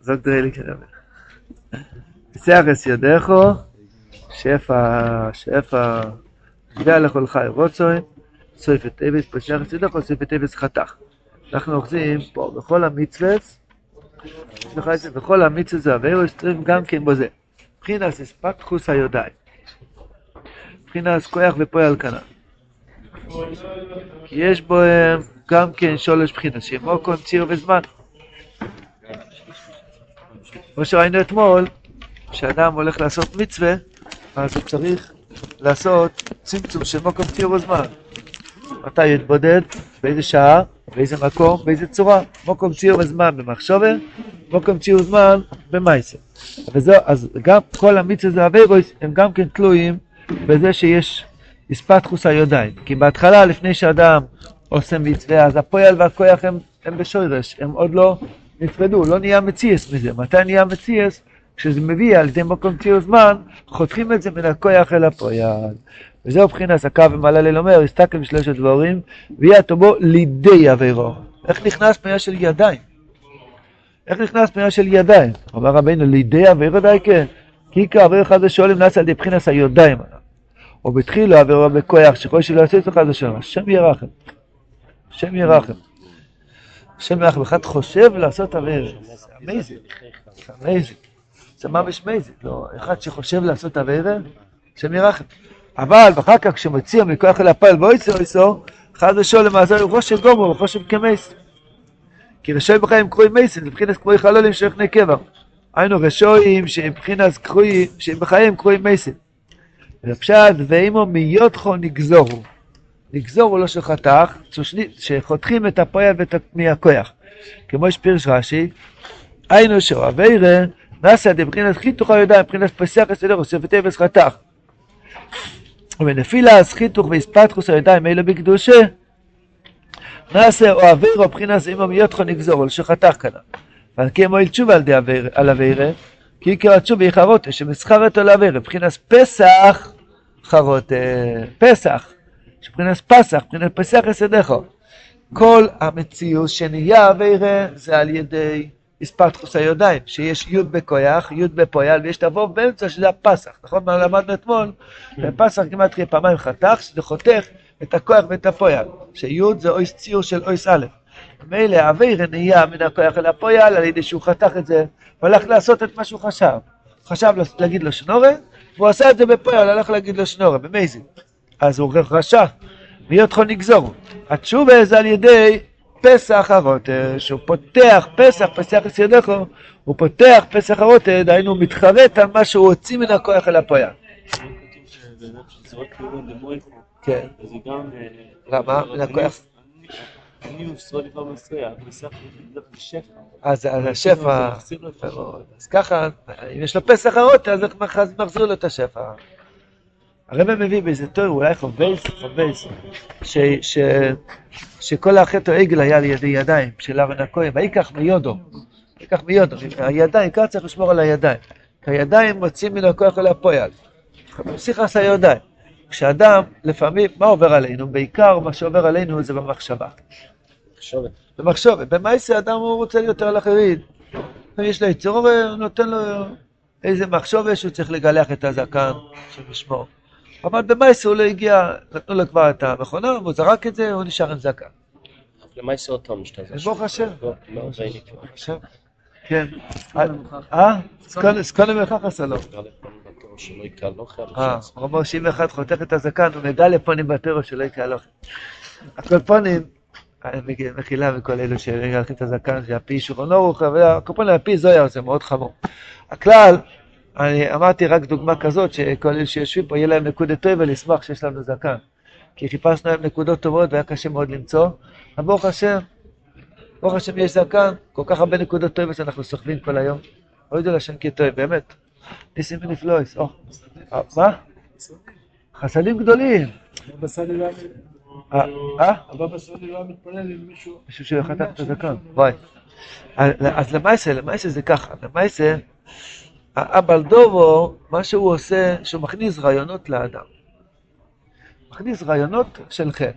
זאת דרעי כדבר. פסח יודכו, שפע, שפע, יודע לכל חי רוצוי, סויפת אבס, פסח יודכו, סויפת אבס חתך. אנחנו אוחזים פה בכל זה, בכל המצווה זה עבירו, שצריכים גם כן בזה. מבחינת אספקטחוס היודיים. מבחינת כוח ופועל כנ"ל. כי יש בו גם כן שולש בחינה, שמוקום, ציר וזמן. כמו שראינו אתמול, כשאדם הולך לעשות מצווה, אז הוא צריך לעשות צמצום של מוקום, ציר וזמן. מתי יתבודד, באיזה שעה, באיזה מקום, באיזה צורה. מוקום, ציר וזמן במחשובה, מוקום, ציר וזמן. וזהו, אז גם כל המצווה זה אביירויס, הם גם כן תלויים בזה שיש הספתחוס היודיים. כי בהתחלה, לפני שאדם עושה מצווה, אז הפועל והכוח הם, הם בשורש, הם עוד לא נפרדו, לא נהיה מציאס מזה. מתי נהיה מציאס? כשזה מביא על ידי מקום ציר זמן, חותכים את זה מן הכוח אל הפועל. וזהו מבחינת הקו ומעלה אומר, הסתכל בשלושת דבורים, ויהיה תובו לידי עבירו. איך נכנס פנייה של ידיים? איך נכנס פנייה של ידיים? אומר רבינו, לידי עבירו די כן. כי עיקר עבירו חד ושואלים נעשה על ידי מבחינת היודיים. או בתחילו עבירו בכוח, שכל שלא יעשה את חד ושואלים. השם ירחם. השם ירחם. השם ירחם. אחד חושב לעשות עבירה. זה אמייזינג. אמייזינג. זה ממש מייזינג. לא, אחד שחושב לעשות עבירה, השם ירחם. אבל אחר כך כשמציע מכוח אל הפועל ואויסו אויסו, חד ושואלים אז הוא חושב גומו, הוא חושב כמייס. כי רשוי בחיים קרוי מייסים, מבחינת קרוי חלולים של לפני קבר. היינו רשויים שהם מבחינת קרוי, שהם בחיים קרוי מייסים. ופשט, ואימו מיותחו נגזורו. נגזורו לא שחתך, שחותכים את הפועל מהכוח. כמו שפירש רש"י, היינו שו אביירה, נעשה דבחינת חיתוך הידיים, מבחינת פסח אסלר, אוספת אבס חתך. ובנפילה הסחיתוך והספתחוס הידיים אלו בקדושה, נעשה או אבירו בחינה זה אימו מיותחו נגזור, על שחתך כנא. ועל כן מועיל תשובה על אבירה, כי עיקר התשובה היא חרוטה, שמסחרת על אבירה, מבחינת פסח חרוטה, פסח, מבחינת פסח, מבחינת פסח יסדךו. כל המציאות שנהיה אבירה זה על ידי הספתחוס הידיים, שיש י' בכויח, י' בפויל, ויש תבוא באמצע שזה הפסח, נכון? מה למדנו אתמול? בפסח כמעט תהיה פעמיים חתך, שזה חותך את הכוח ואת הפויל, שי' זה אויס ציור של אויס א'. מילא אוויר נהיה מן הכוח אל הפויל, על ידי שהוא חתך את זה, והלך לעשות את מה שהוא חשב. חשב להגיד לו שנורה, והוא עשה את זה בפויל, הלך להגיד לו שנורה, במייזין. אז הוא רשע, מי יכול נגזור? התשובה זה על ידי פסח הרוטר, שהוא פותח פסח, פסח יסודךו, הוא פותח פסח הרוטר, דהיינו הוא מתחרט על מה שהוא הוציא מן הכוח אל הפויה. כן. למה? מן הכוח... אז השפע, אז ככה, אם יש לו פסח הרוטר, אז מחזיר לו את השפע. הרב מביא באיזה תור, אולי חובייס, חובייס, שכל החטא העגל היה על ידי ידיים של ארן הכהן, ויקח מיודו, ויקח מיודו, הידיים, ככה צריך לשמור על הידיים, כי הידיים מוצאים מן הכוח אל הפועל, שיחס הידיים. כשאדם, לפעמים, מה עובר עלינו? בעיקר מה שעובר עלינו זה במחשבה. מחשבת. במחשבת. במעשה אדם הוא רוצה להיות על אחרים. יש לו יצור, נותן לו איזה מחשבת שהוא צריך לגלח את הזקן, שמשמור. אבל במעשה הוא לא הגיע, נתנו לו כבר את המכונה, הוא זרק את זה, הוא נשאר עם זקן. למעשה אותו. ברוך השם. לא, ראיתי. השם. כן. אה? סקונה מכך עשה לו. אה, הוא אומר שאם אחד חותך את הזקן, הוא נדע לפונים בטרו שלא יקל אוכל. הקולפונים, מחילה מכל אלו שהלכים את הזקן, שהפי שורונורוך, והקולפונים, הפי זויה, זה מאוד חמור. הכלל, אני אמרתי רק דוגמה כזאת, שכל אלה שיושבים פה, יהיה להם נקודת טוב ולשמח שיש לנו זקן. כי חיפשנו להם נקודות טובות והיה קשה מאוד למצוא, אבל ברוך השם, ברוך השם יש זקן, כל כך הרבה נקודות טובות שאנחנו סוחבים כל היום. אוי זה לשם כי טוב, באמת. ניסים ונפלויס, או. מה? חסדים גדולים. אה? הבבא סאלי לא היה מתפלל עם מישהו... מישהו שחתך את הזקן, וואי. אז למעשה, למעשה זה ככה, למעשה, הבלדובו, מה שהוא עושה, שהוא מכניס רעיונות לאדם. מכניס רעיונות של חן.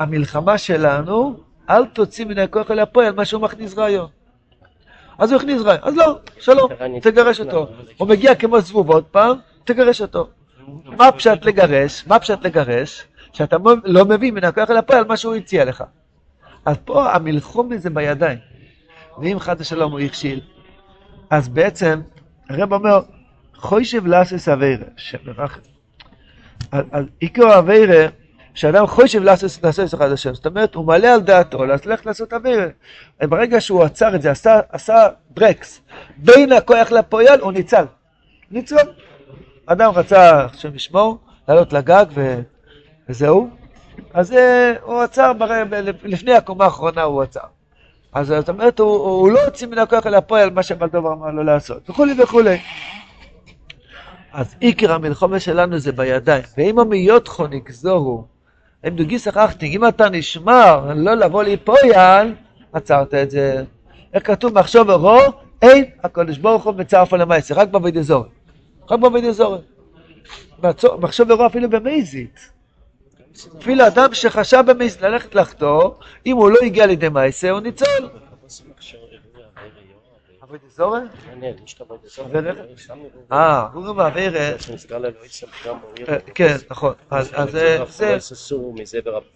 המלחמה שלנו אל תוציא מן הכוח אל הפועל מה שהוא מכניס רעיון. אז הוא הכניס רעיון, אז לא, שלום, תגרש אותו. הוא מגיע כמו זבוב עוד פעם, תגרש אותו. מה פשט לגרש? מה פשט לגרש? שאתה לא- לא מביא מן הכוח אל הפועל מה שהוא הציע לך. אז פה המלחום זה בידיים. ואם חד ושלום הוא הכשיל, אז בעצם הרב אומר, חוישב לאסס אביירה, שמרחם. אז אז עיקר אביירה, שאדם חושב לעשות לעשות אחד השם, זאת אומרת, הוא מעלה על דעתו, ללכת לעשות אביירה. ברגע שהוא עצר את זה, עשה, עשה ברקס, בין הכוח לפועל, הוא ניצל. ניצל. אדם רצה, השם ישמור, לעלות לגג ו... וזהו. אז אה, הוא עצר, לפני הקומה האחרונה הוא עצר. אז זאת אומרת, הוא, הוא לא הוציא מן הכוח אל הפועל מה שבלדובר אמר לו לעשות, וכולי וכולי. אז עיקר המלחמה שלנו זה בידיים. ואם המיותכו נגזורו, אם דוגיס אחכתי, אם אתה נשמר לא לבוא ליפויאל, עצרת את זה. איך כתוב מחשוב ורוא, אין הקדוש ברוך הוא מצרף על המעשה, רק בעבוד אזורי. רק בעבוד אזורי. מחשוב ורוא אפילו במזית. אפילו אדם שחשב במזית ללכת לחתור, אם הוא לא הגיע לידי מעשה, הוא ניצול. זה? אה, הוא מעביר... כן, נכון. אז זה... זה-.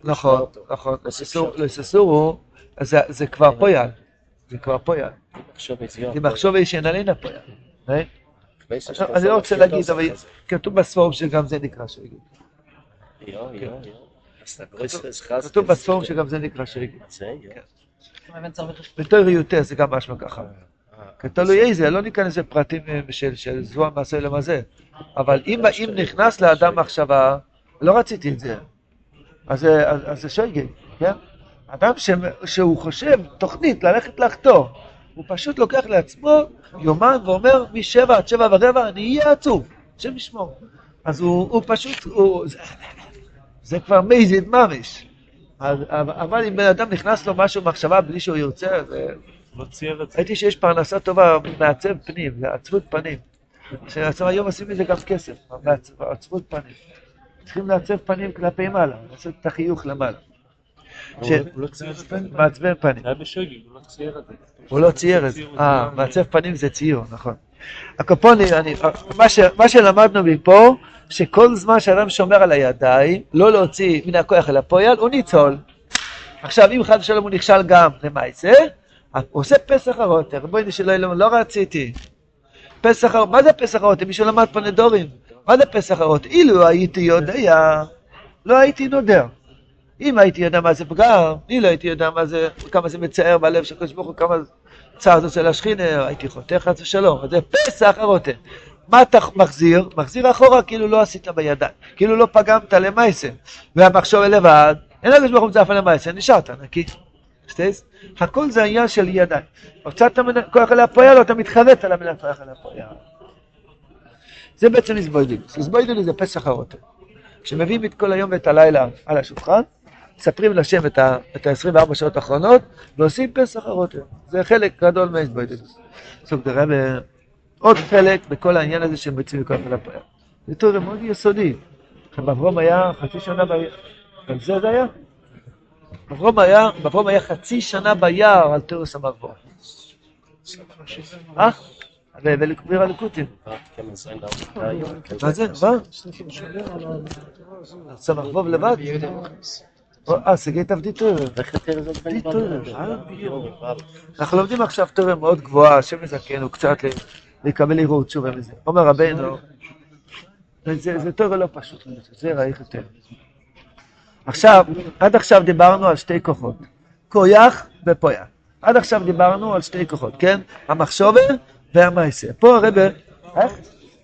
נכון, נכון. לססורו, זה זה כבר פויאל. זה כבר פויאל. אם מחשוב איש ינלין הפויאל. אה? אני לא רוצה להגיד, אבל כתוב בספורם שגם זה נקרא שריגות. כתוב בספורם שגם זה נקרא. זה, יו. בתור יותר זה גם משמע ככה. תלוי איזה, לא ניכנס לפרטים אה, של, של זרוע מעשה למזה. אבל אם, אם נכנס לאדם מחשבה, לא רציתי את זה. אז, זה- אז, אז זה שויגל, כן? אדם ש, שהוא חושב תוכנית ללכת לחתור, הוא פשוט לוקח לעצמו יומן ואומר משבע עד שבע ורבע אני אהיה עצוב, השם ישמור. אז הוא, הוא פשוט, הוא, זה, כבר מייזיד ממש. אבל אם בן אדם נכנס לו משהו מחשבה בלי שהוא ירצה, זה... לא צייר את זה. ראיתי שיש פרנסה טובה, מעצב פנים, עצבות פנים. שעצב היום עושים מזה גם כסף, עצבות פנים. צריכים לעצב פנים כלפי מעלה, לעשות את החיוך למעלה. לא זה. מעצבן פנים. בשוגג, הוא לא צייר את זה. הוא לא צייר את זה. אה, מעצב פנים זה ציור, נכון. הקופוני, אני, מה, ש, מה שלמדנו מפה, שכל זמן שאדם שומר על הידיים, לא להוציא מן הכוח אל הפועל, הוא ניצול. עכשיו, אם חד ושלום הוא נכשל גם למעשה, הוא עושה פסח הרוטר. בואי נשאל אלוהים, לא רציתי. פסח הרוטר, מה זה פסח הרוטר? מישהו למד פה נדורים. מה זה פסח הרוטר? אילו הייתי יודע, לא הייתי נודר. אם הייתי יודע מה זה פגם, אני לא הייתי יודע מה זה, כמה זה מצער בלב של הקדוש ברוך הוא, כמה צער זה אצל השכינר, הייתי חותך חס ושלום, זה פסח הרוטה. מה אתה מחזיר? מחזיר אחורה כאילו לא עשית בידיים, כאילו לא פגמת למעשה. והמחשוב לבד, אין הקדוש ברוך הוא מצרף למעשה, נשארת נקי. שטייס? הכל זה העניין של ידיים. הוצאת מן הכוח אל הפועל, אתה מתחרט על המילה כוח אל הפועל. זה בעצם איזבוידילוס. איזבוידילוס זה פסח הרוטה. כשמביאים את כל היום ואת הלילה על השולחן, מספרים לשם את ה-24 שעות האחרונות, ועושים פסח הרוטר. זה חלק גדול מהאיזבוידלוס. סוג דרבה, עוד חלק בכל העניין הזה של מציב וכוח אל הפועל. זה תיאוריה מאוד יסודי. אברום היה חצי שנה ביער, על זה זה היה? אברום היה, אברום היה חצי שנה ביער על תיאוריה המרבור. אה? ולקביר הליקוטים. מה זה? מה? סמרבוב לבד? אה, סגי תבדי תיאוריה. אנחנו לומדים עכשיו תיאוריה מאוד גבוהה, השם יזכנו קצת לקבל ערעור תשובה מזה. אומר רבנו, זה זה תיאוריה לא פשוט, זה ראיך יותר. עכשיו, עד עכשיו דיברנו על שתי כוחות, כויח ופויה. עד עכשיו דיברנו על שתי כוחות, כן? המחשובה והמעשה. פה הרבה, איך?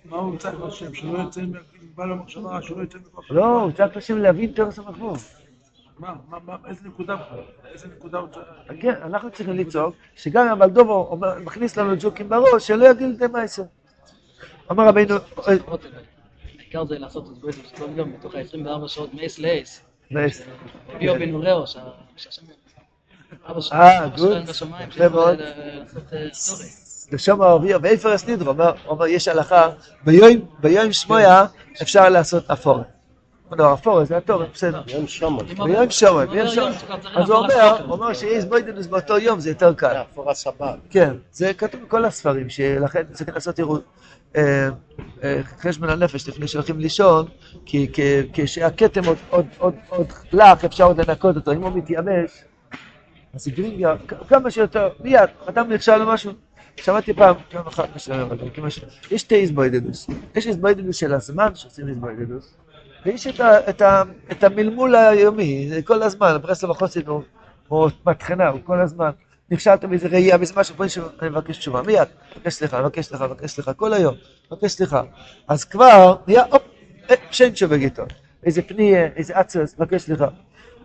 מה הוא צריך לשם? שלא יצא מבעל המחשבה, שלא יצא מכוח. לא, הוא צריך לשם להבין תיאוריה המחבור. מה, מה, מה, איזה נקודה? איזה נקודה הוא? כן, אנחנו צריכים לצעוק שגם אם אומר- מכניס לנו ג'וקים בראש, שלא יגיל לידי מעשר. אומר רבינו, אה, העיקר זה לעשות את זה כל יום בתוך ה-24 שעות מייס לייס. מעשר. ביו בן אוראו, שהשם... אה, גוד. יפה מאוד. לשם האוויר, ואיפר הסנידרו, אומר, יש הלכה, ביום, ביום שמויה אפשר לעשות אפור. לא, אפור, זה הטוב, בסדר. יום שומר. ביום שומר, ביום שומר. אז הוא אומר, הוא אומר שיש בוידנוס באותו יום, זה יותר קל. זה אפור הסבב. כן, זה כתוב בכל הספרים, שלכן צריכים לעשות עירות. אה, אה, חשבון הנפש לפני שהולכים לישון, כי כי- כשהכתם עוד- עוד- עוד עוד לח, אפשר עוד לנקות אותו. אם הוא מתייבש, אז גרינגר, כמה שיותר, מיד, אדם נכשל למשהו. שמעתי פעם, פעם אחת. יש שתי איזבוידדוס. יש איזבוידדוס של הזמן שעושים איזבוידדוס, ויש את, ה, את, ה, את המלמול היומי, כל הזמן, ברסלב החוסן הוא, הוא מטחנה, הוא כל הזמן. נכשלת באיזה ראייה, באיזה משהו, נשמע, אני מבקש תשובה, מיד, מבקש סליחה, מבקש סליחה, מבקש סליחה, כל היום, מבקש סליחה. אז כבר, נהיה, הופ, אה, שאין תשובה גיטו. איזה פניה, איזה עצרס, מבקש סליחה.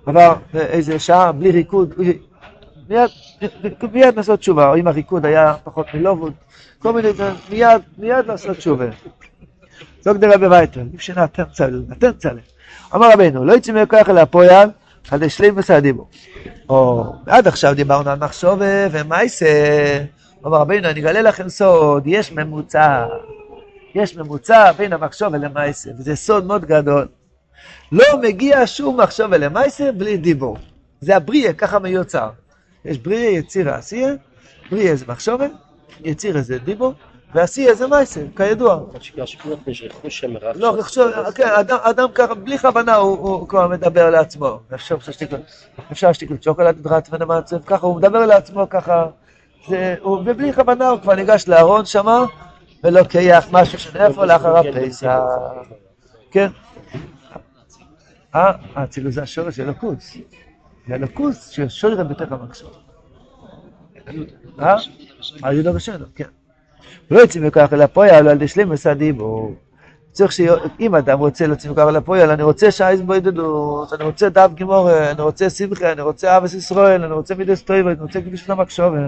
עבר אה, איזה שעה בלי ריקוד, מיד, מיד לעשות תשובה, או אם הריקוד היה פחות מלובוד, כל מיני, מיד, מיד לעשות תשובה. זוג דרבי וייטר, לפשנה אתם צלם, אתם צלם. אמר רבנו, לא יצא מכוח אל הפועל, על שלימוס הדיבור. או, עד עכשיו דיברנו על מחשוב ומייסה. אמר רבנו, אני אגלה לכם סוד, יש ממוצע. יש ממוצע בין המחשוב ולמייסה, וזה סוד מאוד גדול. לא מגיע שום מחשוב ולמייסה בלי דיבור. זה הבריאה, ככה מיוצר. יש בריאה, יצירה, עשייה, בריאה זה מחשובה, יצירה זה דיבור, ועשייה זה מייסה, כידוע. יש רכוש שמרח. לא, כן, אדם, אדם ככה, בלי כוונה הוא, הוא כבר מדבר לעצמו. אפשר שתיק לו, אפשר שתיק לו שוקולד דרץ ונמצב, ככה הוא מדבר לעצמו ככה, ובלי כוונה הוא כבר ניגש לארון שמה, ולוקח משהו שנאיפה לאחר הפסח. כן. אה, האצילות זה השורש של אלוקוס. זה אלוקוס ששורם בתוך המקסום. אה? על ידו בשלו, כן. לא יוצאים מכך אל הפועל, על דשלימוס הדיבור. צריך שאם אדם רוצה להוציא מכך אל הפועל, אני רוצה שייס בוידדוס, אני רוצה דף גימורה, אני רוצה שמחה, אני רוצה אבס ישראל, אני רוצה מידס טויבה, אני רוצה קדוש למחשובה.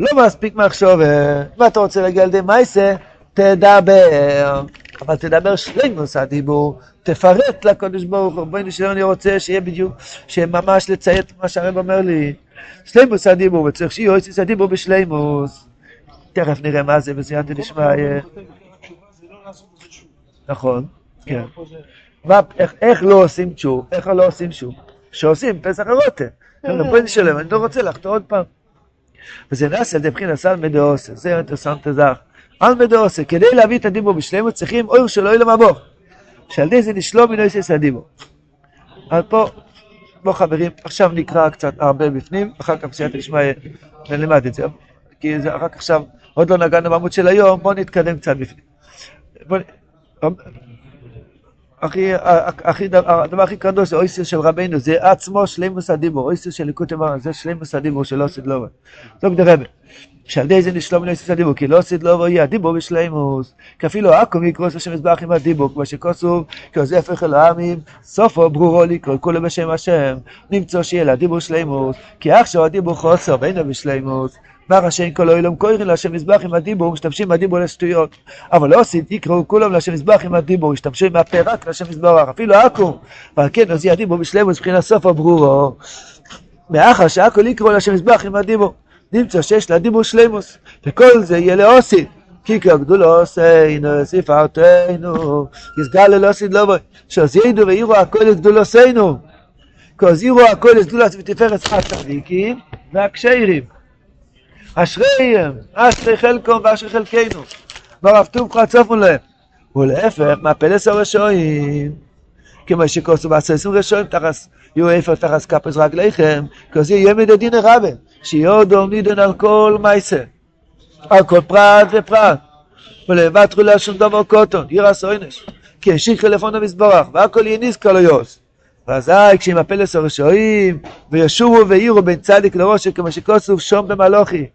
לא מספיק מחשובה, אם אתה רוצה להגיע לידי מייסה, תדבר, אבל תדבר שלימוס הדיבור, תפרט לקדוש ברוך הוא, בואי נשאר אני רוצה שיהיה בדיוק, שממש לציית מה שהרב אומר לי, שלימוס הדיבור, וצריך שיהיה הדיבור בשלימוס. תכף נראה מה זה בסייעתא דשמיא. נכון, כן. מה, איך, לא עושים תשוב? איך לא עושים שוב? שעושים פסח הרוטה. חבר'ה, בואי נשלם, אני לא רוצה לחטוא עוד פעם. וזה נעשה על ידי בחינת סל מדעוסה, זה אינטרסנט זך. על מדעוסה, כדי להביא את הדיבור בשלמות צריכים אור שלא יהיה למבוך. שעל ידי זה נשלום מנו יסס הדיבור. אז פה, בואו חברים, עכשיו נקרא קצת הרבה בפנים, אחר כך בסייעתא דשמיא נלמד את זה. כי זה רק עכשיו, עוד לא נגענו בעמוד של היום, בואו נתקדם קצת בפנים. הכי, הכי, הדבר הכי קדוש זה אויסר של רבנו, זה עצמו שלימוס הדיבור, אויסר של ליקוטי מרן, זה שלימוס הדיבור של אוסיד לובה. זוג דרבה, שעל ידי זה נשלום לאויסר הדיבור, כי לא אוסיד לובה יהיה הדיבור בשלימוס, כי אפילו עכו מקרוס השם מזבח עם הדיבור, כמו שכוסוב, כי עוזי הפך אל העמים, סופו ברורו לקרוא כולו בשם השם, נמצוא שיהיה לה דיבור שלימוס, כי עכשיו הדיבור חוסר ואינו בשלימוס. מה ראשי כל אוילום קוראים להשם מזבח עם הדיבור, משתמשים בדיבור לשטויות. אבל לא עושים, תקראו כולם להשם מזבח עם הדיבור, השתמשו עם הפה רק להשם מזבח, אפילו עכו. ועל כן עוזי הדיבור בשלמוס מבחינת סוף הברורו. מאחר שהכל יקראו להשם מזבח עם הדיבור. נמצא שיש לה דיבור שלמוס, וכל זה יהיה לעושי. כי כגדולו עושינו, ספרתנו, יסגל לא בוי, שעוזינו ויראו הכל לגדולו עושינו. כי עוזירו הכל לגדולו ותפארת הצדיקים והקשיירים. אשריהם, אשרי חלקום ואשרי חלקנו. ברב טוב חצופו להם. ולהפך, מהפלס הרשעים. כמו שכוסו בעשרים רשעים תחס, יהיו איפה תחס כפס רגליכם, כזה יהיה מדי דין רבה, שיהיו נידן על כל מייסה, על כל פרט ופרט. ולבטחו לה שום דבר קוטון, ירס עונש. כי השיך לפון המזברך, והכל יהיה נזכר לו יוס. ואזי עשר רשעים, וישובו ויראו בין צדיק לראשו, כמו שכוסוף שום במלוכי.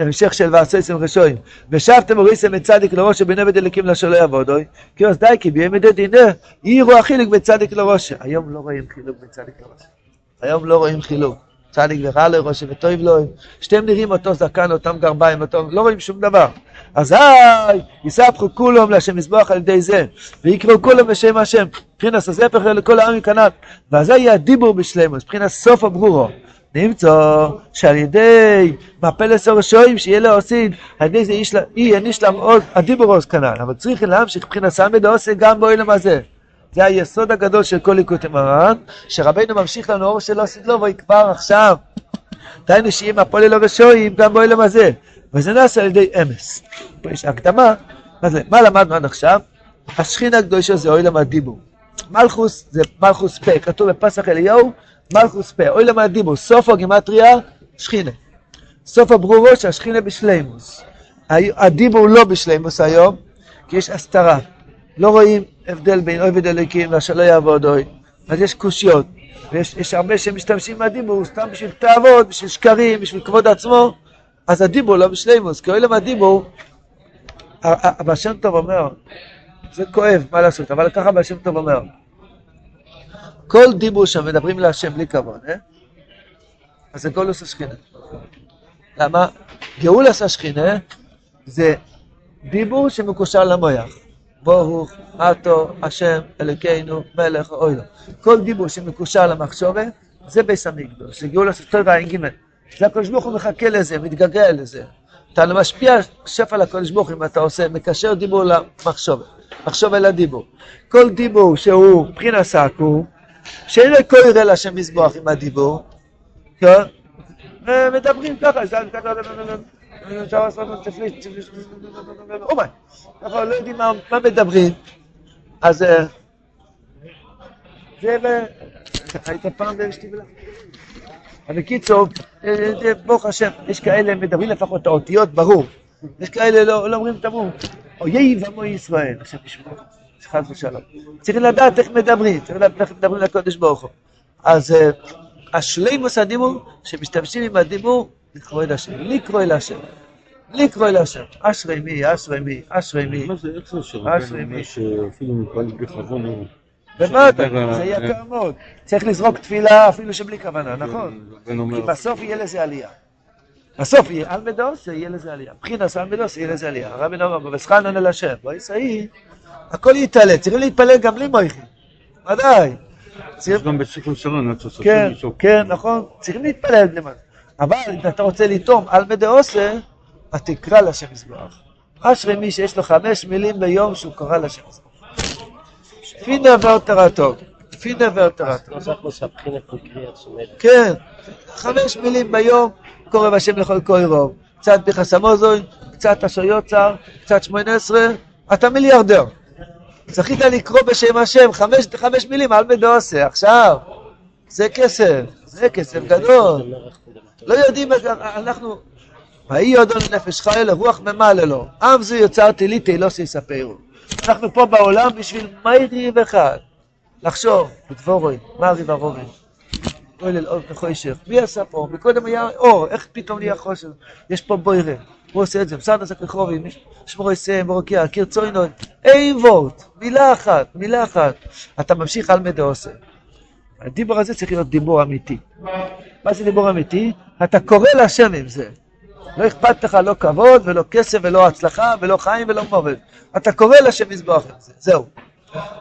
המשך של ועשייסם רשועים. ושבתם וריסם בין צדיק לראשו, בין עבד אליקים לשלו יעבודוי. כי אז די, כי בימי דינה, יראו החילוק בין צדיק לראשו. היום לא רואים חילוק בין צדיק לראשו. היום לא רואים חילוק. צדיק ורע לראשו וטוב לו, שתיהם נראים אותו זקן, אותם גרביים, אותו, לא רואים שום דבר. אזי יספחו כולם להשם מזבח על ידי זה, ויקראו כולם בשם השם, מבחינת הספר לכל העם כנ"ל, ואזי יהיה הדיבור בשלמוס, מבחינת סוף הברורו, נמצא שעל ידי מפלס הרשועים שיהיה לו עושים, על ידי זה איש לה- אי יניש להם עוד הדיבורוס כנ"ל, אבל צריך להמשיך מבחינת סמד עושה גם באוילם הזה. זה היסוד הגדול של כל ליקוטי מרן, שרבנו ממשיך לנו אור שלא עשית לו ויקבר עכשיו. דהיינו שיהיה מפולל הרשועים גם באוילם הזה, וזה נעשה על ידי אמס. פה יש הקדמה, מה מה למדנו עד עכשיו? השכינה הקדושה זה אוילם הדיבור. מלכוס זה מלכוס פה, כתוב בפסח אליהו, מלכוס פה, אוילם הדיבור, סוף הגימטריה, שכינה. סוף הברורו שהשכינה בשלימוס. הדיבור לא בשלימוס היום, כי יש הסתרה. לא רואים הבדל בין עובד אלוקים לאשר לא יעבוד אוי. אז יש קושיות. ויש יש הרבה שמשתמשים בדיבור סתם בשביל תאוות, בשביל שקרים, בשביל כבוד עצמו. אז הדיבור לא בשלימוס, כי ה- ה- הבעל שם טוב אומר, זה כואב, מה לעשות, אבל ככה הבעל שם טוב אומר. כל דיבור שמדברים להשם בלי כבוד, אה? אז זה גולוס השכינה. למה? גאולס השכינה זה דיבור שמקושר למויח. ברוך אתו השם אלוקינו מלך אוילו. כל דיבור שמקושר למחשובה זה ביס המקדוש, זה גאולס טוב ע"ג. זה הקדוש ברוך הוא מחכה לזה, מתגעגע לזה. אתה משפיע שפע לקדוש ברוך אם אתה עושה, מקשר דיבור למחשובה. מחשוב אל הדיבור. כל דיבור שהוא מבחינת סאקו, שאין לכל יראה להשם מזבוח עם הדיבור, כן? ומדברים ככה, אומי, ככה לא יודעים מה מדברים, אז אה, זה, ו- היית פעם באשתי בלה? בקיצור, אה, אה, ברוך השם, יש כאלה מדברים לפחות את האותיות, ברור. יש כאלה לא לא אומרים את הברור. אויב עמו ישראל, השם ישמור, חס ושלום. צריך לדעת איך מדברים, צריך לדעת איך מדברים לקודש ברוך הוא. אז אה, השלימוס הדיבור, שמשתמשים עם הדיבור, לקרוא אל השם, לקרוא אל השם. לקרוא אל השם. אשרי מי, אשרי מי, אשרי מי. אשרי מי. שאפילו מתפלל בלי חזון הוא... בוודאי, זה אה, יקר מאוד. צריך לזרוק תפילה אפילו שבלי כוונה, נכון? אומר, כי בסוף יהיה לזה עלייה. בסוף יהיה על מדוס, יהיה לזה עלייה. מבחינת על מדוס, יהיה לזה עלייה. הרבי אומר, בבסחנן אל השם, ויסעי, הכל יתעלה. צריכים להתפלל גם בלי מויכים. ודאי. יש גם בשכל שרון, עד שסופים כן, לשאול. כן, נכון. צריכים להתפלל בלי מויכים. אבל אם אתה רוצה לטעום על מדעושה, אז תקרא לשם יזבח. אשרי מי שיש לו חמש מילים ביום שהוא קורא לשם יזבח. פינה הבחינת מקריאת סומדת. כן, חמש מילים ביום, קורא בשם לכל כל רוב. קצת בחסמוזוי, קצת אשר יוצר, קצת שמונה עשרה, אתה מיליארדר. זכית לקרוא בשם השם חמש, חמש מילים על מדעושה, עכשיו. זה כסף, זה כסף גדול. לא יודעים, אנחנו... ויהי יודון לנפש חי לרוח ממלא לו. עם זו יוצרתי לי תהילוס יספרו. אנחנו פה בעולם בשביל מיירי אחד. לחשוב, בדבורוי, מה ריב הרובין. אוי ליל אור וחושך. מי עשה פה? מקודם היה אור, איך פתאום נהיה חושך? יש פה בוירה. הוא עושה את זה, בסדר זה כחובים, שמור יסיים, ברוקיה, קיר צוינוי. אין וורט, מילה אחת, מילה אחת. אתה ממשיך על מדי עושה. הדיבור הזה צריך להיות דיבור אמיתי. מה זה דיבור אמיתי? אתה קורא להשם עם זה. לא אכפת לך לא כבוד ולא כסף ולא הצלחה ולא חיים ולא מוות. אתה קורא לשם מזבוח עם זה, זהו.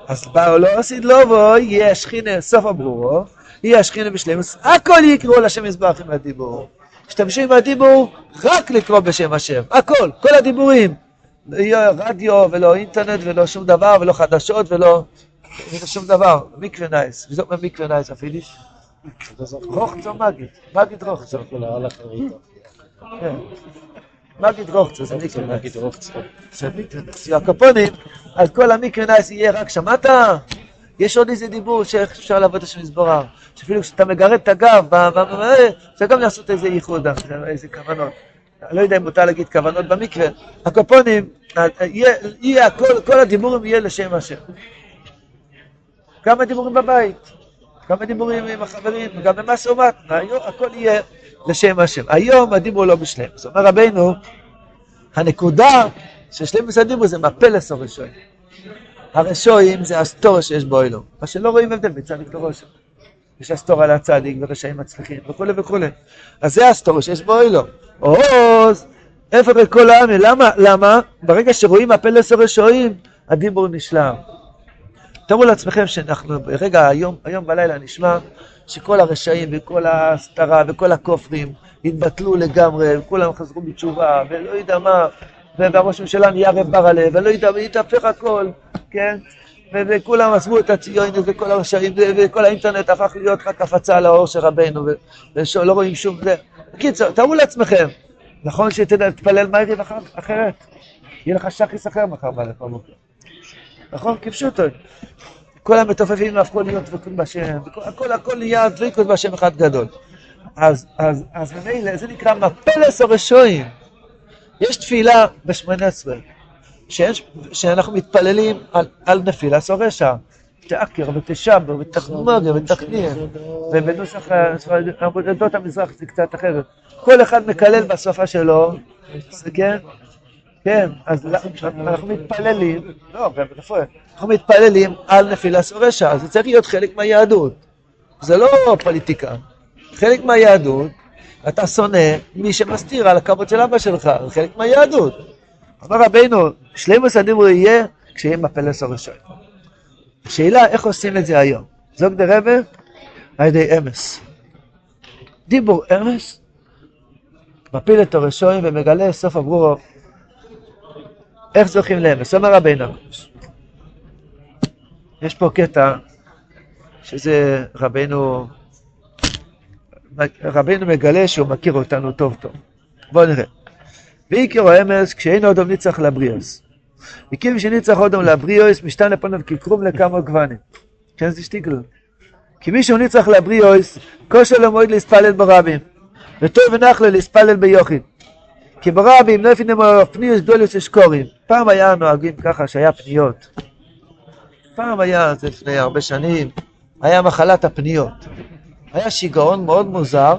אז באו לא עשית לא בו, יהיה השכינה סוף הברורו, יהיה השכינה בשלמוס, הכל יקראו לשם מזבח עם הדיבור. השתמשו עם הדיבור רק לקרוא בשם השם, הכל, כל הדיבורים. לא רדיו ולא אינטרנט ולא שום דבר ולא חדשות ולא, שום דבר. מקווה נייס, וזאת מקווה נייס הפידיש. רוחצו מגיד, מגיד רוחצו. כן. מגיד רוחצו, זה מקווה נייס. זה מקווה נייס. הקופונים, על כל המקווה נייס יהיה רק שמעת? יש עוד איזה דיבור שאפשר לעבוד השם יסבורר, שאפילו כשאתה מגרד את הגב, ב- אפשר גם לעשות איזה ייחוד, איזה כוונות. לא יודע אם מותר להגיד כוונות במקווה, הקופונים, אה, יהיה, הכל, כל הדיבורים יהיה לשם השם. כמה דיבורים בבית, כמה דיבורים עם החברים, גם ומתן, היום הכל יהיה לשם השם. היום הדיבור לא בשלם. זאת אומרת רבנו, הנקודה של שלמוס הדיבור זה מפלס הרשועים. הרשועים זה הסטוריה שיש בו אלו, מה שלא רואים הבדל בין צדיק לראש. יש הסטוריה לצדיק ורשעים מצליחים וכולי וכולי. אז זה הסטוריה שיש בו אלו. עוז, איפה בכל העם, למה? למה? ברגע שרואים הפלס הרשועים, הדיבור נשלם. תארו לעצמכם שאנחנו, ברגע היום, היום בלילה נשמע שכל הרשעים וכל ההסתרה וכל הכופרים התבטלו לגמרי, וכולם חזרו בתשובה, ולא יודע מה, והראש הממשלה נהיה רב בר הלב, ולא יודע, הכל, כן? וכולם עזבו את הציון וכל הרשעים, וכל האינטרנט הפך להיות רק הפצה על האור של רבנו, ולא רואים שום זה. בקיצור, תארו לעצמכם, נכון שתתפלל מהירים אחרת? יהיה לך שחיס אחר מחר בבוקר. נכון? כפשוטו. כל המתופפים הפכו להיות דבקים בהשם, הכל הכל נהיה דבקות בהשם אחד גדול. אז, אז, אז ממילא זה נקרא מפלס הרשועים. יש תפילה בשמונה עשרה, שאנחנו מתפללים על, על נפילס או רשע. תעקר ותשבר ותחמוגר ותכניר, ובנוסח עבודות המזרח זה קצת אחרת. כל אחד מקלל בשפה שלו, כן? כן, אז אנחנו מתפללים, לא, אנחנו מתפללים על נפילס או רשע, זה צריך להיות חלק מהיהדות. זה לא פוליטיקה. חלק מהיהדות, אתה שונא מי שמסתיר על הכבוד של אבא שלך, זה חלק מהיהדות. אמר רבינו, שלימוס הדיבור יהיה כשיהיה מפלס רשע. השאלה איך עושים את זה היום. זוג דה רבה על ידי אמס. דיבור אמס מפיל את הרשועים ומגלה סוף הברורו איך זוכים לאמס. אומר רבינו, יש פה קטע שזה רבינו, רבינו מגלה שהוא מכיר אותנו טוב טוב. בואו נראה. ועיקרו אמס כשאין עוד ניצח לבריאוס. וכיוון שניצח אודום לבריאוס, משתן לפניו כקרום לכמה גוונים. כן, זה שטיקל. כי מי שהוא ניצח לבריאוס, כושר לו מועד להספלל ברבים. וטוב ונחלה להספלל ביוחיד. כי ברבים לא הפינו פניוס גדוליוס אשקורים. פעם היה נוהגים ככה שהיה פניות. פעם היה, זה לפני הרבה שנים, היה מחלת הפניות. היה שיגעון מאוד מוזר,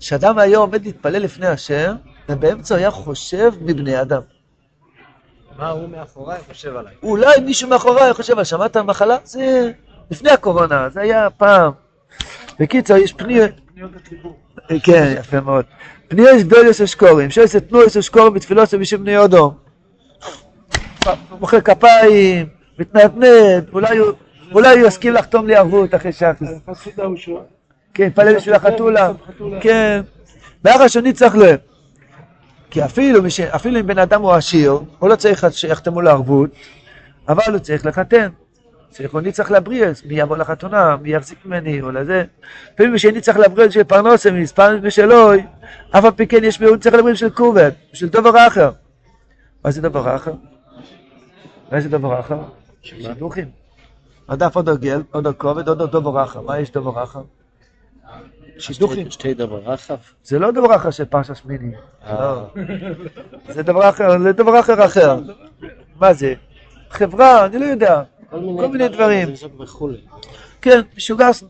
שאדם היה עומד להתפלל לפני השם, ובאמצע היה חושב מבני אדם. מה הוא מאחוריי חושב עליי? אולי מישהו מאחוריי חושב עליי, שמעת על מחלה? זה לפני הקורונה, זה היה פעם. בקיצור, יש פניות... כן, יפה מאוד. פניות גדוליוס אשקורים, שעושה תנועס אשקורים בתפילות של בשם בני אודום. מוחא כפיים, מתנדנד, אולי הוא יסכים לחתום לי ערבות אחרי שחס. כן, התפלל בשביל החתולה. כן. באחר שני צריך לב. כי אפילו, אפילו אם בן אדם הוא עשיר, הוא לא צריך שיחתמו לו ערבות, אבל הוא צריך לחתן. צריך, אני צריך לבריאס, מי יבוא לחתונה, מי יחזיק ממני, או לזה. אפילו שאני צריך לבריאס של פרנסה, מספר ושלו, אף על פי כן יש מיעוט צריך לבריאס של כובד, של דבר אחר. מה זה דבר אחר? מה זה דבר אחר? שידוכים. הדף עוד הגל, עוד הכובד, עוד דבר אחר. מה יש דבר אחר? שידוכים. שתי דבר אחר? זה לא דבר אחר של פרשת שמיני. זה דבר אחר, זה דבר אחר אחר. מה זה? חברה, אני לא יודע. כל מיני דברים. כן, משוגס.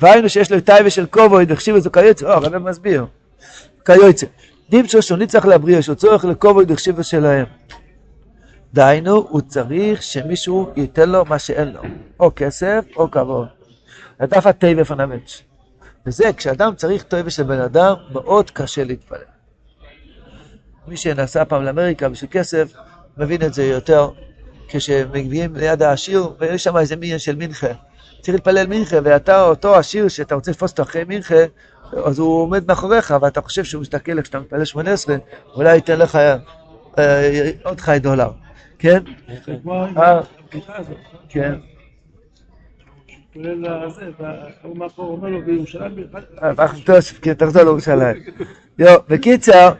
והיינו שיש לו טייבה של כובד, את זה כיוצא, או, הרב מסביר. כיוצא. דימצ'ו שהוא נצטרך להבריא, יש לו צורך לכובד, החשיב שלהם. דהיינו, הוא צריך שמישהו ייתן לו מה שאין לו, או כסף או כבוד. הדף הטבע פנמנץ'. וזה, כשאדם צריך טבע של בן אדם, מאוד קשה להתפלל. מי שנסע פעם לאמריקה בשביל כסף, מבין את זה יותר כשמגיעים ליד העשיר, ויש שם איזה מין של מנחה. צריך להתפלל מנחה, ואתה אותו עשיר שאתה רוצה לתפוס אותו אחרי מנחה, אז הוא עומד מאחוריך, ואתה חושב שהוא מסתכל איך שאתה מתפלל שמונה עשרה, אולי ייתן לך אה, עוד חי דולר, כן? אה, כן. כן, תחזור לירושלים. בקיצר,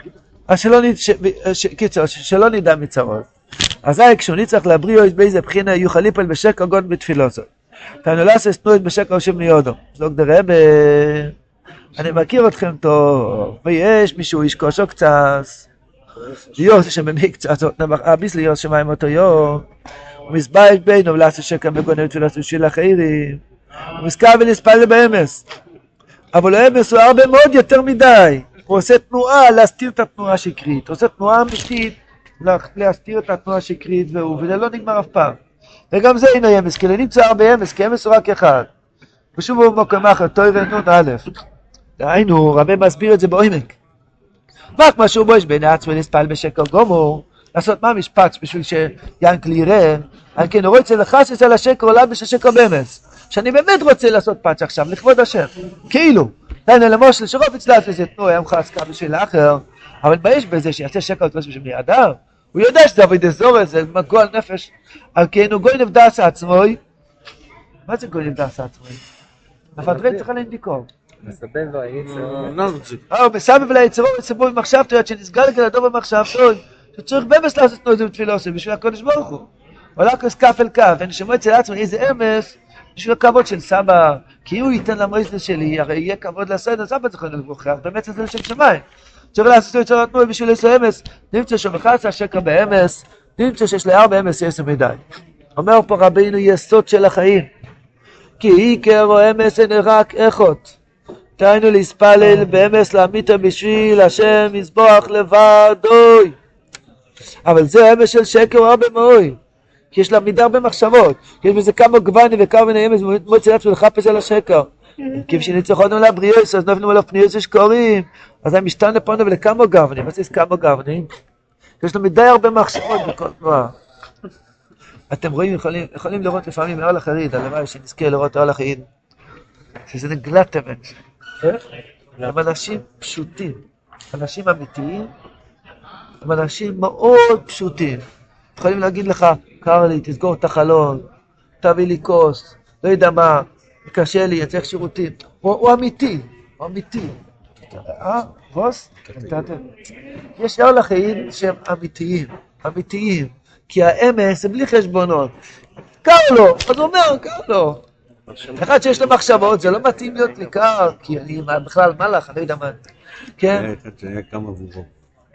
שלא נדע מצרות. אזי כשהוא נצטרך להבריא אויס באיזה בחינה יוכל ליפל בשקר גון בתפילוסו. תנו לעשות תנועית בשקר שם ניודו. זוג דרבה, אני מכיר אתכם טוב, ויש מישהו איש כושו קצת, ליאור שממי קצת, אביס ליאור שמיים אותו יום, ומסבייק בינו ולעשות שקר בגונן תפילוסו בשביל אחרים, ומזכר ונספל באמס. אבל האמס הוא הרבה מאוד יותר מדי. הוא עושה תנועה להסתיר את התנועה השקרית, הוא עושה תנועה אמיתית להסתיר את התנועה השקרית והוא, וזה לא נגמר אף פעם. וגם זה אינו אמס, כי לא נמצא הרבה אמס, כי אמס הוא רק אחד. ושוב הוא במקום אחר, תוירה נון א', דהיינו, רבי מסביר את זה בעומק. רק מה שהוא בוש בין עצמו נספל בשקר גומור, לעשות מה משפט בשביל שיאנקל יראה, על כן הוא רוצה לחשש על השקר עולה בשל שקר באמס. שאני באמת רוצה לעשות פאץ' עכשיו, לכבוד השם, כאילו. תן למושל שרובץ לאפס יתנו עמך עסקה בשביל האחר, אבל מה יש בזה שיעשה שקר ותרוס בשביל בני אדם? הוא יודע שזה עבוד אזור, זה גועל נפש, על כן הוא גוי נבדס עצמוי. מה זה גוי נבדס עצמוי? מפדרי צריך לאינדיקור. מסבב לו היצר. נרצ'י. אה, מסבב ליצרו וציבור במחשבתו, עד שנסגר לגלדו במחשבתו, שצריך במס לעשות נוזם תפילוסים בשביל הקודש ברוך הוא. עולה כוס כף אל כף, ונשמו אצל עצמו איזה אמס בשביל הכבוד של סבא, כי הוא ייתן למויסטר שלי, הרי יהיה כבוד לסדר, סבא צריך לבוכח, באמת זה לשם שמיים. צריך לעשות את זה התנועה בשביל איזה אמס, נמצא שמחצה שקר באמס, נמצא שיש לארבע אמס יסר מדי. אומר פה רבינו יסוד של החיים, כי עיקר או אמס אין רק איכות. דהיינו להספלל באמס לאמיתו בשביל השם יזבוח לבדוי. אבל זה אמס של שקר הרבה מאוד. כי יש לה מידה הרבה מחשבות, יש בזה כמה גוונים וכמה מיני אמס, מוצא לעצמו לחפש על השקר. כי בשניצחונו לבריאוס, אז נופלים עליו פניוס ושקורים, אז הם משתנה פונו ולכמה גוונים, מה זה כמה גוונים? יש לו מדי הרבה מחשבות בכל תנועה. אתם רואים, יכולים, יכולים לראות לפעמים אוהל החריד, הלוואי שנזכה לראות אוהל החריד, שזה נגלת אמת. הם אנשים פשוטים, אנשים אמיתיים, הם אנשים מאוד פשוטים. יכולים להגיד לך, קר לי, תסגור את החלון, תביא לי כוס, לא יודע מה, קשה לי, אני צריך שירותים. הוא, הוא אמיתי, הוא אמיתי. אה, בוס? נתתם? יש החיים שהם אמיתיים, אמיתיים. כי האמס זה בלי חשבונות. קר לו, אז הוא אומר, קר לו. אחד שיש לו מחשבות, זה לא מתאים להיות לי קר, כי אני בכלל מלאך, אני לא יודע מה. כן? היה אחד שהיה קם עבורו.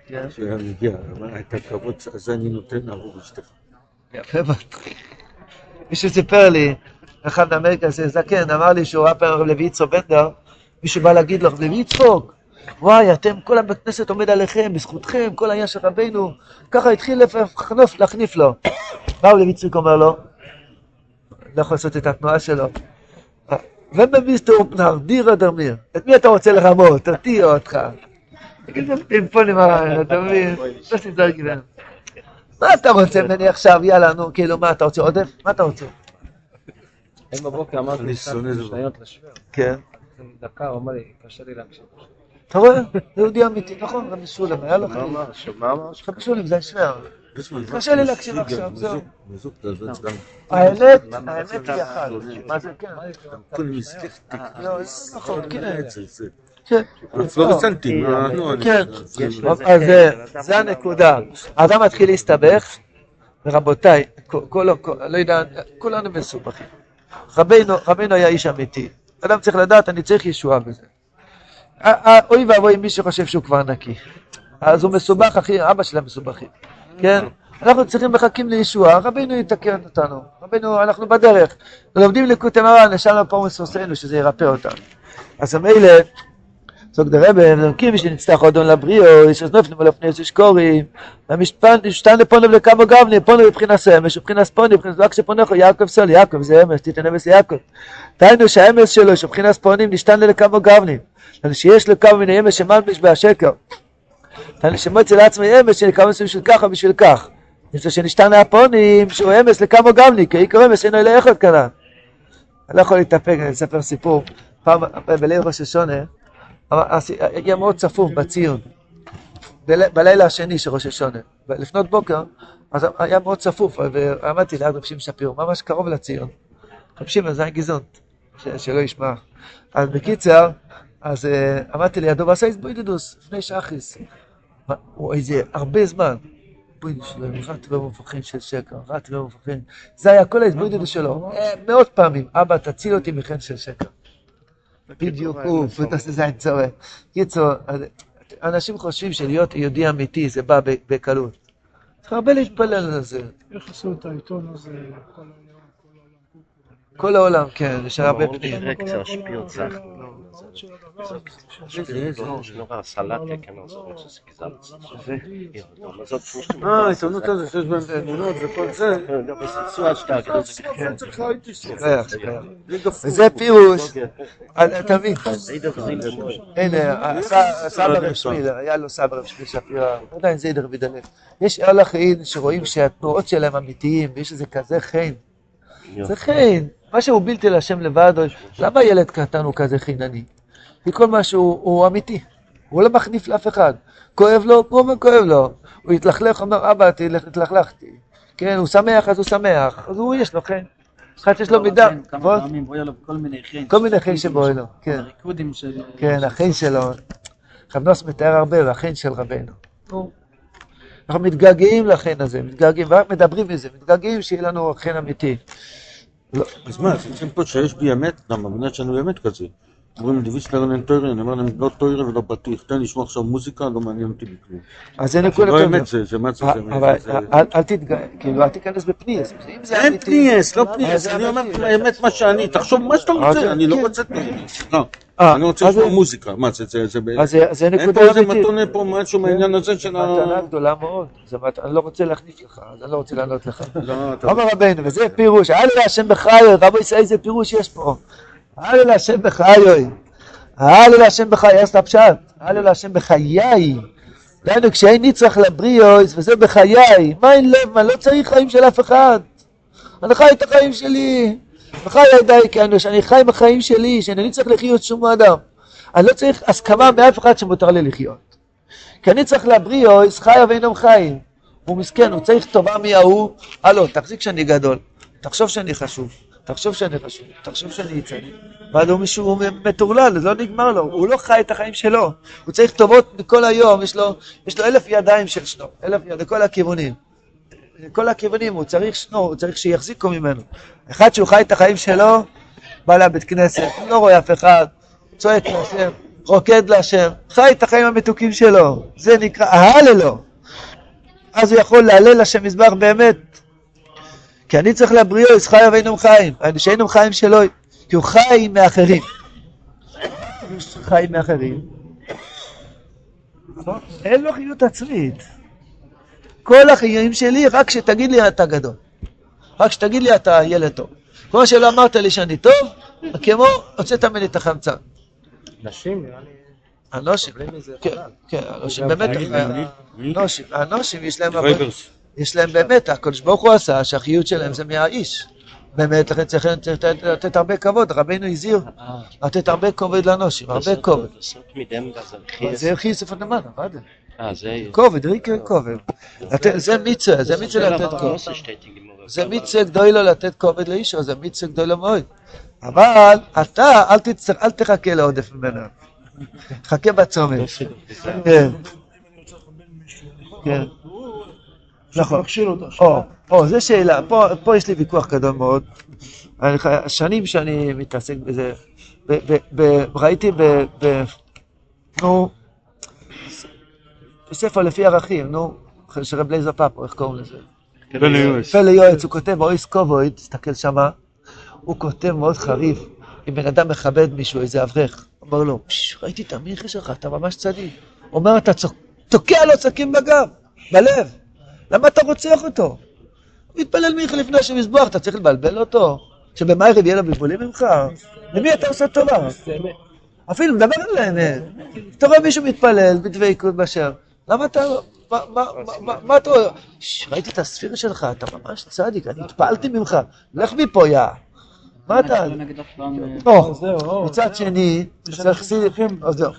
כן. שהיה מגיע, אמר, את הכבוד הזה אני נותן עבור אשתך. יפה מאוד. מישהו סיפר לי, אחד מאמריקה, זה זקן, אמר לי שהוא ראה פעם לוי יצחוק בנדר, מישהו בא להגיד לו, לוי יצחוק, וואי, אתם, כל הבית כנסת עומד עליכם, בזכותכם, כל העניין של רבנו, ככה התחיל להחניף לו. הרב לוי יצחוק אומר לו? לא יכול לעשות את התנועה שלו. ומביסטור פנר, דירה דרמיר, את מי אתה רוצה לרמות? תרתיע אותך. תגיד זה פינפונים, אתה מבין? לא שתזדר גבעם. מה אתה רוצה ממני עכשיו? יאללה, נו, כאילו, מה אתה רוצה עודף? מה אתה רוצה? היום בבוקר אמרתי אני לי שונא את זה. שניות לשוור. כן. דקה, הוא אמר לי, קשה לי להקשיב. אתה רואה? יהודי אמיתי, נכון, רבי סולם, היה לו מה. אמר? מה אמר? סולם זה השוור. קשה לי להקשיב עכשיו, זהו. האמת, האמת היא אחת. מה זה כן? לא, נכון, כן. זה. כן. פלורסנטים. כן. אז זה- הנקודה. האדם מתחיל להסתבך, ורבותיי, לא יודע, כולנו מסובכים. רבנו היה איש אמיתי. אדם צריך לדעת, אני צריך ישועה בזה. אוי ואבוי מי שחושב שהוא כבר נקי. אז הוא מסובך, אחי, אבא שלהם מסובכים. כן? אנחנו צריכים מחכים לישועה, רבינו יתקן אותנו. רבינו, אנחנו בדרך. לומדים ליקוטי מרן, נשאר לנו פורמוס עושינו, שזה ירפא אותנו. אז מילא, זוג דרבה, נרקים שנצטרך אודון לבריאו, יש אז נופלים על הפני שקורים, המשתן לפונו ולכמה גבני, פונו מבחינת סמש, מבחינת ספוני, מבחינת זוג שפונך, יעקב סול, יעקב זה אמס, תיתן אמס ליעקב. דהיינו שהאמס שלו, שמבחינת ספונים, נשתן לכמה גבני. שיש לו כמה מיני אמס שמלביש בהשקר. שמוצא לעצמי אמס שנקרא בשביל כך או בשביל כך. לו שנשתן הפונים, שהוא אמס לכמה גבני, כי עיקר אמס אינו אלא אחד כאן. אני לא יכול להתאפק, אני אספר סיפור. פעם, בליל ראש השונה, היה מאוד צפוף בציון. בל- בלילה השני של ראש השונה. לפנות בוקר, אז היה מאוד צפוף, ועמדתי ליד רב שמעון שפירו, ממש קרוב לציון. רב שמעון זה היה ש- שלא ישמע. אז בקיצר, אז אה, עמדתי לידו ועשה איזבוידדוס, לפני שחיס. הוא איזה הרבה זמן. בוידדוס שלו, רט ומופכים של שקר, רט ומופכים. זה היה כל האיזבוידדוס שלו, אה, מאות פעמים. אבא, תציל אותי מחן של שקר. בדיוק הוא, פוטוס זין צורף. קיצור, אנשים חושבים שלהיות יהודי אמיתי זה בא בקלות. צריך הרבה להתפלל על זה. איך עשו את העיתון הזה, כל העולם, כן, יש הרבה פנים. אה, העיתונות הזאת שיש בהם תמונות וכל זה. כן. זה פירוש, אה, אתה מבין. הנה, הסבא- הסבא רב שמיל, היה לו סבא רב שמיל שפירא, עדיין זה דוד הלב. יש הלך אין שרואים שהתנועות שלהם אמיתיים, ויש איזה כזה חן. זה חן, מה שהוא בלתי להשם לבד, למה ילד קטן הוא כזה חינני? כי כל מה שהוא הוא אמיתי, הוא לא מחניף לאף אחד. כואב לו, הוא אומר כואב לו. הוא התלכלך, אומר אבא, תלך, התלכלכתי. כן, הוא שמח, אז הוא שמח. אז הוא, יש לו חן. אחד שיש לו מידה. כמה פעמים בואי לו כל מיני חן. כל מיני חן שבואי לו, כן. ריקודים של... כן, החן שלו. רב נוס מתאר הרבה, והחן של רבנו. נו. אנחנו מתגעגעים לחן הזה, מתגעגעים, ורק מדברים מזה, מתגעגעים שיהיה לנו חן אמיתי. אז מה, אז אצלם פה שיש בי אמת, למה? בגלל שאני אמת כזה. אומרים דביס לרנן טוירה, אני אומר להם לא טוירה ולא בטיח, תן לי לשמוע עכשיו מוזיקה, לא מעניין אותי בכלום. אז זה זה נקודה לא. אמת, זה זה מה זה, זה אבל אל תתגע... כאילו, אל תיכנס בפניאס. אין. פניאס, לא פניאס, זה אני אומר. האמת מה שאני, תחשוב מה שאתה רוצה, אני לא כן. רוצה פניאס. אה, אני רוצה לשמוע מוזיקה, מה זה, זה, זה, אז זה- זה אין נקודה פה איזה אמיתית. מתונה פה משהו מהעניין הזה של ה... מתנה גדולה מאוד. אני לא רוצה להחניף לך, אני לא רוצה לענות לך. לא, אומר רבנו, וזה פירוש, אל להשם בחיי, רבו ישראל, איזה פירוש יש פה. אל להשם בחיי. אל להשם בחיי, אז הפשט. אל להשם בחיי. דהיינו, כשאין נצרך לבריאוס, וזה בחיי, מה אין לב, מה לא צריך חיים של אף אחד. אני חי את החיים שלי. וחי ידי כאנוש, אני חי בחיים שלי, שאני צריך לחיות שום אדם. אני לא צריך הסכמה מאף אחד שמותר לי לחיות. כי אני צריך לבריאוס, חיה ואינם חיים. הוא מסכן, הוא צריך טובה מההוא. הלו, תחזיק שאני גדול. תחשוב שאני חשוב. תחשוב שאני חשוב. תחשוב שאני יצני. ואז הוא מישהו מטורלל, לא נגמר לו. הוא לא חי את החיים שלו. הוא צריך טובות מכל היום. יש לו, יש לו אלף ידיים של שנו. אלף ידיים, לכל הכיוונים. לכל הכיוונים, הוא צריך שנו, הוא צריך שיחזיקו ממנו. אחד שהוא חי את החיים שלו, בא לבית כנסת, לא רואה אף אחד, צועק להשם, רוקד להשם, חי את החיים המתוקים שלו. זה נקרא ההללו. אז הוא יכול להלל לשם מזבח באמת. כי אני צריך לבריאוס חי ואינם חיים. אני שאינם חיים שלו, כי הוא חי מאחרים. חי מאחרים. אין לו חיות עצמית. כל החיים שלי, רק שתגיד לי אתה גדול. רק שתגיד לי אתה ילד טוב. כמו שלא אמרת לי שאני טוב, כמו הוצאת ממני את החמצן. נשים, נראה לי... הנושים, כן, כן, הנושים באמת, הנושים, הנושים יש להם. יש להם באמת, הקדוש ברוך הוא עשה שהחיות שלהם זה מהאיש. באמת, לכן צריך לתת הרבה כבוד, רבנו הזהיר אה, לתת הרבה כבוד לאנושים, הרבה כבוד. זה והזרחי. חיסף הנמן, עבד. אה, זה... כובד, ריקר כובד. לתת- זה מצווה, זה מצווה לתת כובד. זה מצווה גדולה לתת כובד לאישו, זה מצווה גדולה מאוד. אבל אתה, אל תצטרך, אל תחכה לעודף ממנו. חכה בצומת. כן, כן. נכון. אותו. או, או, זו שאלה. פה, יש לי ויכוח גדול מאוד. אני ח- שנים שאני מתעסק בזה. ב, ב, ב, ראיתי ב... ב נו, בספר לפי ערכים, נו, של רב לייזר פאפו, איך קוראים לזה? פלא יועץ, הוא כותב באויס קובוי, תסתכל שמה, הוא כותב מאוד חריף, אם בן אדם מכבד מישהו, איזה אברך, אומר לו, "פש, ראיתי את המיכה שלך, אתה ממש צדיק. אומר, אתה תוקע לו סכין בגב, בלב, למה אתה רוצח אותו? הוא מתפלל מיכה לפני השם מזבוח, אתה צריך לבלבל אותו? שבמערב יהיה לו בלבולים ממך? למי אתה עושה טובה? אפילו מדבר על האמת. אתה רואה מישהו מתפלל בדבקות באשר, למה אתה... מה- מה- מה- מה- מה אתה... ש- ראיתי את הספירה שלך, אתה ממש צדיק, אני התפעלתי ממך, לך מפה, יא. מה אתה... לא. אה, מצד שני, צריך סידים, אז זהו.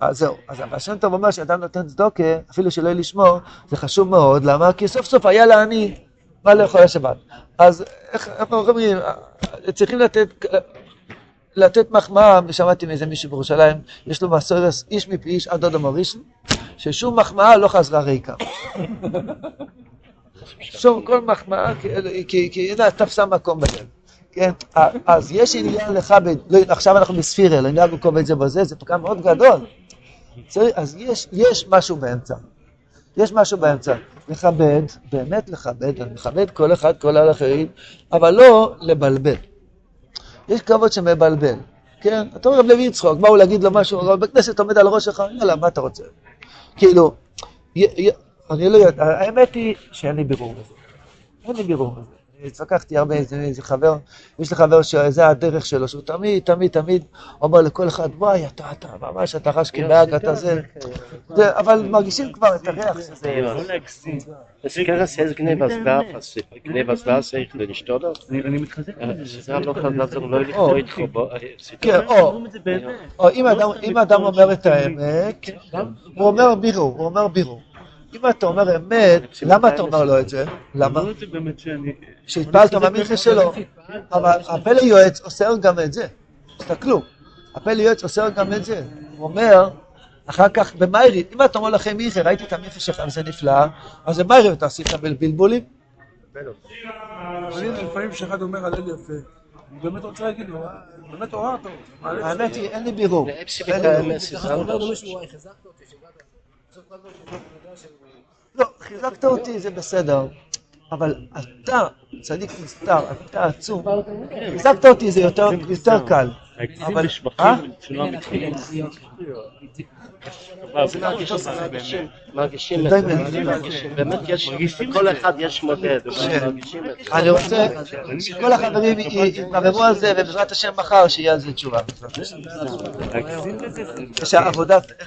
אז זהו, אז השם טוב אומר שאדם נותן צדוקה, אפילו שלא יהיה לשמור, זה חשוב מאוד, למה? כי סוף סוף היה לעני מה לאכול השבת. אז איך אנחנו אומרים, צריכים לתת, לתת מחמאה, שמעתי מאיזה מישהו בירושלים, יש לו מסורת איש מפי איש עד דודו מורישן, ששום מחמאה לא חזרה ריקה. שום כל מחמאה, כי- הנה תפסה מקום בלב. כן, אז יש עניין לך, לא, עכשיו אנחנו בספירה, לא קובע את זה בזה, זה פגם מאוד גדול. אז יש, יש משהו באמצע. יש משהו באמצע. לכבד, באמת לכבד, אני מכבד כל אחד, כל האחרים, אבל לא לבלבל. יש כבוד שמבלבל, כן? אתה רואה רב לוי יצחוק, באו להגיד לו משהו, רב בכנסת עומד על ראש שלך, יאללה, מה אתה רוצה? כאילו, אני לא יודע, האמת היא שאין לי בירור בזה. אין לי בירור בזה. התווכחתי הרבה עם איזה חבר, יש לי חבר שזה הדרך שלו, שהוא תמיד, תמיד, תמיד אומר לכל אחד, וואי, אתה, אתה, ממש, אתה חש כבאג, אתה זה, אבל מרגישים כבר את הריח שזה... Das ich stoder. אני מתחזק. זה לא לא. כן, או, אם אדם, אם אדם אומר את האמת, הוא אומר בירו, הוא אומר בירו. אם אתה אומר אמת, למה אתה אומר לו את זה? למה? שהתפעלת מהמינכה שלו. אבל הפלא יועץ אוסר גם את זה. תסתכלו, הפלא יועץ אוסר גם את זה. הוא אומר, אחר כך במיירי, אם אתה אומר לכם מיכה, ראיתי את המיכה שלך וזה נפלא, אז במיירי אתה עשית בלבולים. לפעמים כשאחד אומר הלל יפה, אני באמת רוצה להגיד לו, "אה, באמת עוררת אותו. האמת היא, אין לי בירור. לא, חיזקת אותי זה בסדר, אבל אתה צדיק נסתר, אתה עצום. חיזקת אותי זה יותר יותר קל. אבל... אה? מרגישים, מרגישים את זה, באמת יש, כל אחד יש מודד, כן. אני רוצה שכל החברים י- יתבררו על זה, ובעזרת השם מחר שיהיה על זה תשובה. השם. יש עבודת...